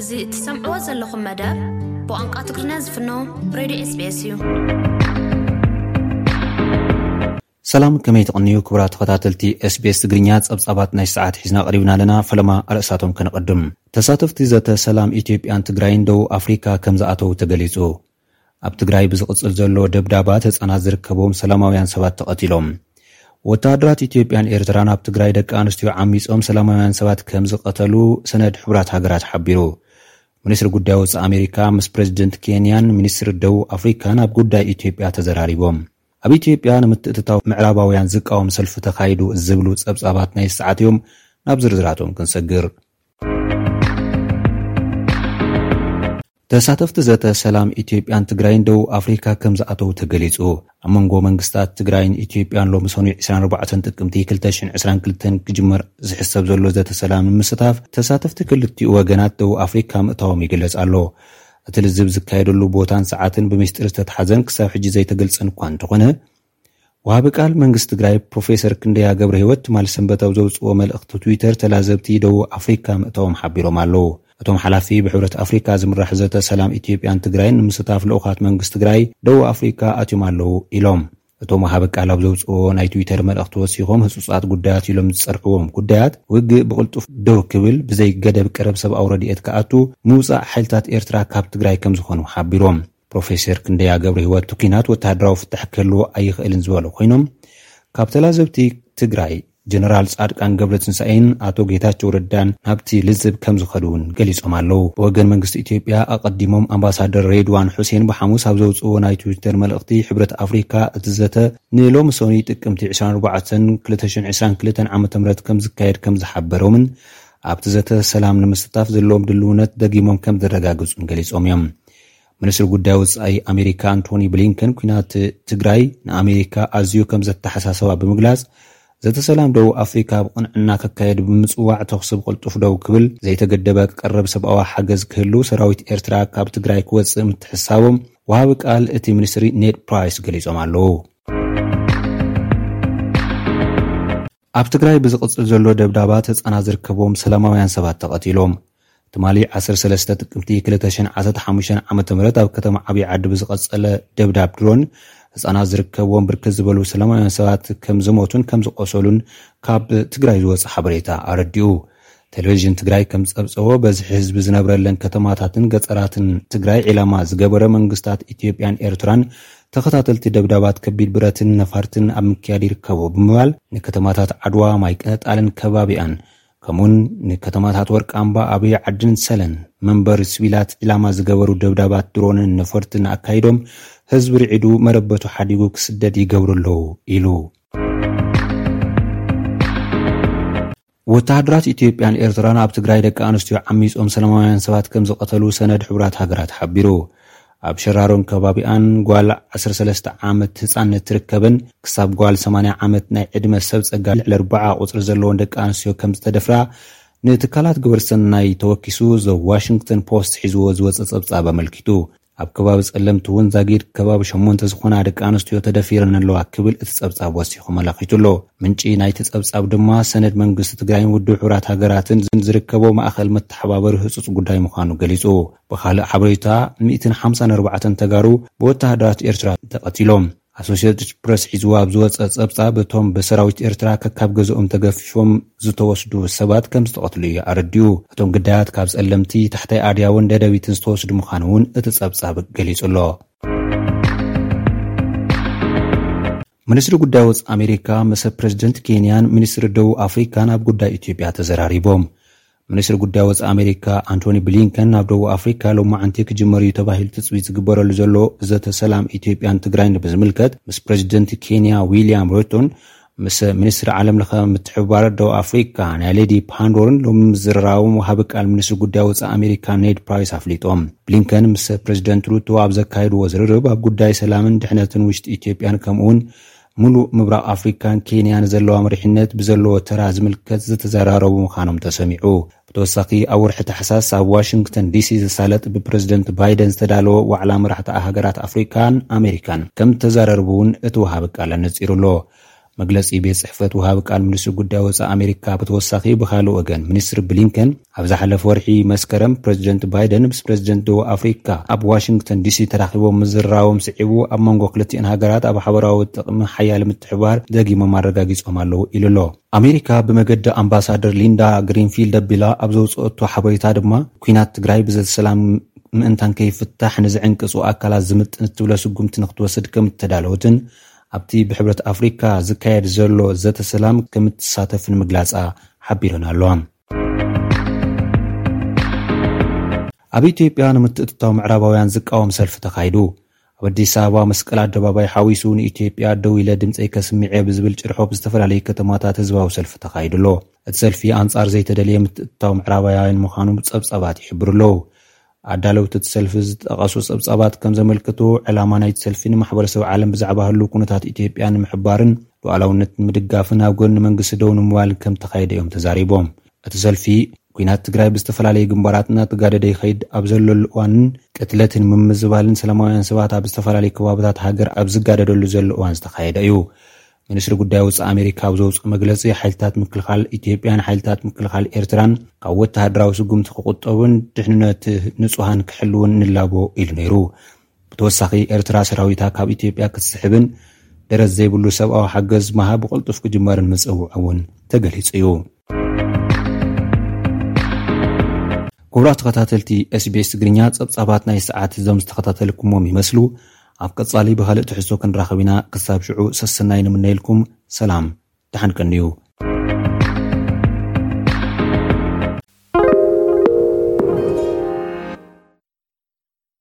እዚ እትሰምዕዎ ዘለኹም መደብ ብቛንቋ ትግርኛ ዝፍኖ ሬድዮ ኤስቢኤስ እዩ። ሰላም ከመይ ትቕንዩ ክቡራት ተኸታተልቲ ኤስቢኤስ ትግርኛ ጸብጻባት ናይ ሰዓት ሒዝና ቀሪብና ኣለና ፈለማ ኣርእስታቶም ከነቐድም ተሳተፍቲ ዘተ ሰላም ኢትዮጵያን ትግራይን ደቡብ ኣፍሪካ ከም ዝኣተዉ ተገሊጹ ኣብ ትግራይ ብዝቕፅል ዘሎ ደብዳባት ህፃናት ዝርከብዎም ሰላማውያን ሰባት ተቐቲሎም። ወተሃደራት ኢትዮጵያን ኤርትራን ኣብ ትግራይ ደቂ ኣንስትዮ ዓሚፆም ሰላማውያን ሰባት ከም ዝቐተሉ ሰነድ ሕቡራት ሃገራት ሓቢሩ። ሚኒስትሪ ጉዳይ ወፃኢ ኣሜሪካ ምስ ፕረዚደንት ኬንያን ሚኒስትሪ ደቡብ ኣፍሪካን ኣብ ጉዳይ ኢትዮጵያ ተዘራሪቦም። ኣብ ኢትዮጵያ ንምትእትታው ምዕራባውያን ዝቃወም ሰልፊ ተኻይዱ ዝብሉ ፀብፃባት ናይዚ ሰዓት እዮም። ናብ ዝርዝራቶም ክንሰግር። ተሳተፍቲ ዘተ ሰላም ኢትዮጵያን ትግራይን ደቡብ ኣፍሪካ ከም ዝኣተዉ ተገሊፁ። ኣብ መንጎ መንግስታት ትግራይን ኢትዮጵያን ሎሚ ሰኑይ 24 ጥቅምቲ 2022 ክጅመር ዝሕሰብ ዘሎ ዘተ ሰላም ንምስታፍ ተሳተፍቲ ክልቲኡ ወገናት ደቡብ ኣፍሪካ ምእታዎም ይግለጽ ኣሎ። እቲ ልዝብ ዝካየደሉ ቦታን ሰዓትን ብሚስጢር ዝተትሓዘን ክሳብ ሕጂ ዘይተገልጸን እኳ እንተኾነ ወሃቢ ቃል መንግስቲ ትግራይ ፕሮፌሰር ክንደያ ገብረሂወት ትማል ሰንበት ኣብ ዘውፅእዎ መልእኽቲ ትዊተር ተላዘብቲ ደቡብ ኣፍሪካ ምእታዎም ሓቢሮም ኣለው። እቶም ሓላፊ ብሕብረት ኣፍሪካ ዝምራሕ ዘተ ሰላም ኢትዮጵያን ትግራይን ንምስታፍ ልኡኻት መንግስቲ ትግራይ ደቡብ ኣፍሪካ ኣትዮም ኣለው ኢሎም። እቶም ወሃቢ ቃል ኣብ ዘውፅእዎ ናይ ትዊተር መልእኽቲ ወሲኾም ህፁፃት ጉዳያት ኢሎም ዝፀርሕዎም ጉዳያት ውግእ ብቕልጡፍ ደው ክብል ብዘይ ገደብ ቀረብ ሰብኣዊ ረድኤት ክኣቱ ምውፃእ ሓይልታት ኤርትራ ካብ ትግራይ ከምዝኾኑ ሓቢሮም። ፕሮፌሰር ክንደያ ገብረሂወት እቲ ኲናት ወተሃደራዊ ፍታሕ ክህልዎ ኣይኽእልን ዝበሉ ኮይኖም ካብ ተላዘብቲ ትግራይ ጀነራል ፃድቃን ገብረትንሳኤን ኣቶ ጌታቸው ረዳን ናብቲ ልዝብ ከምዝኸዱ እውን ገሊፆም ኣለው። ብወገን መንግስቲ ኢትዮጵያ ኣቐዲሞም ኣምባሳደር ሬድዋን ሑሴን ብሓሙስ ኣብ ዘውፅእዎ ናይ ትዊተር መልእኽቲ ሕብረት ኣፍሪካ እቲ ዘተ ንሎሚ ሰኑይ ጥቅምቲ ዕስራን ኣርባዕተን ክልተ ሽሕን ዕስራን ክልተን ዓመተ ምህረት ከምዝካየድ ከምዝሓበሮምን ኣብቲ ዘተ ሰላም ንምስታፍ ዘለዎም ድልውነት ደጊሞም ከምዘረጋግፁን ገሊፆም እዮም። ሚኒስትሪ ጉዳይ ወፃኢ ኣሜሪካ ኣንቶኒ ብሊንከን ኩናት ትግራይ ንኣሜሪካ ኣዝዩ ከም ዘተሓሳሰባ ብምግላፅ ዘተ ሰላም ደቡብ ኣፍሪካ ብቕንዕና ከካየድ ብምፅዋዕ ተኹሲ ብቕልጡፍ ደው ክብል ዘይተገደበ ቀረብ ሰብኣዊ ሓገዝ ክህሉ ሰራዊት ኤርትራ ካብ ትግራይ ክወፅእ ምትሕሳቦም ወሃቢ ቃል እቲ ሚኒስትሪ ኔድ ፕራይስ ገሊፆም ኣለዉ። ኣብ ትግራይ ብዝቕፅል ዘሎ ደብዳባት ህፃናት ዝርከብዎም ሰላማውያን ሰባት ተቐቲሎም። ትማሊ ዓሰርተ ሰለስተ ጥቅምቲ ክልተ ሽሕን ዓሰርተ ሓሙሽተን ዓመተ ምህረት ኣብ ከተማ ዓብይ ዓዲ ብዝቐፀለ ደብዳብ ድሮን ህፃናት ዝርከብዎም ብርክት ዝበሉ ሰላማውያን ሰባት ከምዝሞቱን ከምዝቖሰሉን ካብ ትግራይ ዝወፀ ሓበሬታ ኣረዲኡ። ቴሌቪዥን ትግራይ ከም ዝፀብፀቦ በዝሒ ህዝቢ ዝነብረለን ከተማታትን ገፀራትን ትግራይ ዒላማ ዝገበረ መንግስታት ኢትዮጵያን ኤርትራን ተኸታተልቲ ደብዳባት ከቢድ ብረትን ነፋርትን ኣብ ምክያድ ይርከቡ ብምባል ንከተማታት ዓድዋ፣ ማይ ቅነጣልን ከባቢኣን ከምኡውን ንከተማታት ወርቂ ኣምባ፣ ኣብይ ዓድን ሰለን መንበሪ ስቪላት ዒላማ ዝገበሩ ደብዳባት ድሮንን ነፈርትን ኣካይዶም ህዝቢ ርዒዱ መረበቱ ሓዲጉ ክስደድ ይገብሩ ኣለዉ ኢሉ። ወተሃደራት ኢትዮጵያን ኤርትራን ኣብ ትግራይ ደቂ ኣንስትዮ ዓሚጾም ሰለማውያን ሰባት ከምዝቐተሉ ሰነድ ሕቡራት ሃገራት ሓቢሩ። ኣብ ሸራሮን ከባቢኣን ጓል ዓሰርተ ሰለስተ ዓመት ህጻን እትርከበን ክሳብ ጓል ሰማንያ ዓመት ናይ ዕድመ ሰብ ጸጋ ልዕሊ ኣርባዓ ቁጽሪ ዘለወን ደቂ ኣንስትዮ ከምዝተደፍራ ንትካላት ግብረሰናይ ተወኪሱ ዘ ዋሽንግተን ፖስት ሒዝዎ ዝወጸ ጸብጻብ ኣመልኪቱ። ኣብ ከባቢ ጸለምቲ እውን ዛጊድ ከባቢ ሸሞንተ ዝኾና ደቂ ኣንስትዮ ተደፊረን ኣለዋ ክብል እቲ ጸብጻብ ወሲኹ መላኺቱ ኣሎ። ምንጪ ናይቲ ጸብጻብ ድማ ሰነድ መንግስቲ ትግራይን ውድብ ሕቡራት ሃገራትን ዝርከቦ ማእኸል መተሓባበሪ ህፁፅ ጉዳይ ምዃኑ ገሊፁ። ብኻልእ ሓበሬታ ሚእትን ሓምሳን ኣርባዕተን ተጋሩ ብወተሃደራት ኤርትራ ተቐቲሎም። ኣሶሸትድ ፕረስ ሒዝዎ ኣብ ዝወጸ ጸብጻብ፣ እቶም ብሰራዊት ኤርትራ ከካብ ገዝኦም ተገፊፎም ዝተወስዱ ሰባት ከምዝተቐትሉ እዩ ኣረዲኡ። እቶም ግዳያት ካብ ጸለምቲ፣ ታሕታይ ኣድያቦን ደደቢትን ዝተወስዱ ምዃኑ'ውን እቲ ጸብጻብ ገሊጹ ኣሎ። ሚኒስትሪ ጉዳይ ወጻኢ ኣሜሪካ ምስ ፕረዚደንት ኬንያን ሚኒስትሪ ደቡብ ኣፍሪካን ኣብ ጉዳይ ኢትዮጵያ ተዘራሪቦም። ሚኒስትሪ ጉዳይ ወፃኢ ኣሜሪካ ኣንቶኒ ብሊንከን ናብ ደቡብ ኣፍሪካ ሎማዕንቲ ክጅመር እዩ ተባሂሉ ትፅቢት ዝግበረሉ ዘሎ ዘተ ሰላም ኢትዮጵያን ትግራይን ብዝምልከት ምስ ፕሬዚደንት ኬንያ ዊልያም ሩቶን ምስ ሚኒስትሪ ዓለም ለኸ ምትሕብባር ደቡብ ኣፍሪካ ናሌዲ ፓንዶርን ሎሚ ምዝርራቦም ወሃቢ ቃል ሚኒስትሪ ጉዳይ ወፃኢ ኣሜሪካ ኔድ ፕራይስ ኣፍሊጦም። ብሊንከን ምስ ፕሬዚደንት ሩቶ ኣብ ዘካየድዎ ዝርርብ ኣብ ጉዳይ ሰላምን ድሕነትን ውሽጢ ኢትዮጵያን ከምኡውን ምሉእ ምብራቕ ኣፍሪካን ኬንያ ንዘለዋ መሪሕነት ብዘለዎ ተራ ዝምልከት ዝተዘራረቡ ምዃኖም ተሰሚዑ። ብተወሳኺ ኣብ ወርሒ ታሕሳስ ኣብ ዋሽንግተን ዲሲ ዝሳለጥ ብፕረዚደንት ባይደን ዝተዳለወ ዋዕላ መራሕቲ ሃገራት ኣፍሪካን ኣሜሪካን ከምተዘረርቡ እውን እቲ ወሃቢ ቃል ኣነፂሩ ኣሎ። መግለፂ ቤት ፅሕፈት ወሃቢ ቃል ሚኒስትሪ ጉዳይ ወፃኢ ኣሜሪካ ብተወሳኺ ብኻሊእ ወገን ሚኒስትር ብሊንከን ኣብ ዝሓለፈ ወርሒ መስከረም ፕረዚደንት ባይደን ምስ ፕረዚደንት ደቡብ ኣፍሪካ ኣብ ዋሽንግተን ዲሲ ተራኺቦም ምዝርራቦም ስዒቡ ኣብ መንጎ ክልቲኤን ሃገራት ኣብ ሓበራዊ ጥቕሚ ሓያል ምትሕብባር ደጊሞም ኣረጋጊፆም ኣለዉ ኢሉ ኣሎ። ኣሜሪካ ብመገዲ ኣምባሳደር ሊንዳ ግሪንፊልድ ኣቢላ ኣብ ዘውፅኦቶ ሓበሬታ ድማ ኩናት ትግራይ ብዘተ ሰላም ምእንታን ከይፍታሕ ንዝዕንቅፁ ኣካላት ዝምጥን እትብሎ ስጉምቲ ንክትወስድ ከም እተዳለወትን ኣብቲ ብሕብረት ኣፍሪካ ዝካየድ ዘሎ ዘተ ሰላም ከም እትሳተፍ ንምግላፃ ሓቢረን ኣለዋ። ኣብ ኢትዮጵያ ንምትእትታው ምዕራባውያን ዝቃወም ሰልፊ ተኻይዱ ኣብ ኣዲስ ኣበባ መስቀል ኣደባባይ ሓዊሱ ንኢትዮጵያ ደው ኢለ ድምፀይ ከስሚዐ ብዝብል ጭርሖ ብ ዝተፈላለዩ ከተማታት ህዝባዊ ሰልፊ ተኻይዱ ኣሎ እቲ ሰልፊ ኣንፃር ዘይተደለየ ምትእትታው ምዕራባውያን ምዃኑ ፀብፀባት ይሕብሩ ኣለዉ ኣዳለውቲ እቲ ሰልፊ ዝጠቐሱ ጸብጻባት ከም ዘመልክትዎ፣ ዕላማ ናይቲ ሰልፊ ንማሕበረሰብ ዓለም ብዛዕባ ህሉው ኩነታት ኢትዮጵያ ንምሕባርን ሉኣላውነት ንምድጋፍን ኣብ ጎኒ መንግስቲ ደው ንምባልን ከም እተኻየደ እዮም ተዛሪቦም። እቲ ሰልፊ፣ ኲናት ትግራይ ብዝተፈላለዩ ግንባራት እናተጋደደ ይኸይድ ኣብ ዘለሉ እዋንን ቅትለትን ምምዝባልን ሰላማውያን ሰባት ኣብ ዝተፈላለዩ ከባብታት ሃገር ኣብ ዝጋደደሉ ዘሎ እዋን ዝተኻየደ እዩ። ሚኒስትሪ ጉዳይ ወፃኢ ኣሜሪካ ኣብ ዘውፅኦ መግለፂ ሓይልታት ምክልኻል ኢትዮጵያን ሓይልታት ምክልኻል ኤርትራን ካብ ወተሃደራዊ ስጉምቲ ክቑጠቡን ድሕንነት ንፁሃን ክሕልውን ንላቦ ኢሉ ነይሩ። ብተወሳኺ ኤርትራ ሰራዊታ ካብ ኢትዮጵያ ክትስሕብን ደረት ዘይብሉ ሰብኣዊ ሓገዝ ምሃብ ብቕልጡፍ ክጅመርን ምፅውዖ እውን ተገሊፁ እዩ። ክቡራት ተኸታተልቲ ኤስቤስ ትግርኛ ጸብጻባት ናይ ሰዓት እዞም ዝተኸታተልኩሞም ይመስሉ ኣብ ቀጻሊ ብካልእ ትሕዝቶ ክንራኸብ ኢና ክሳብ ሽዑ ሰሰናይ ንምነየልኩም ሰላም ደሓን ቀንዩ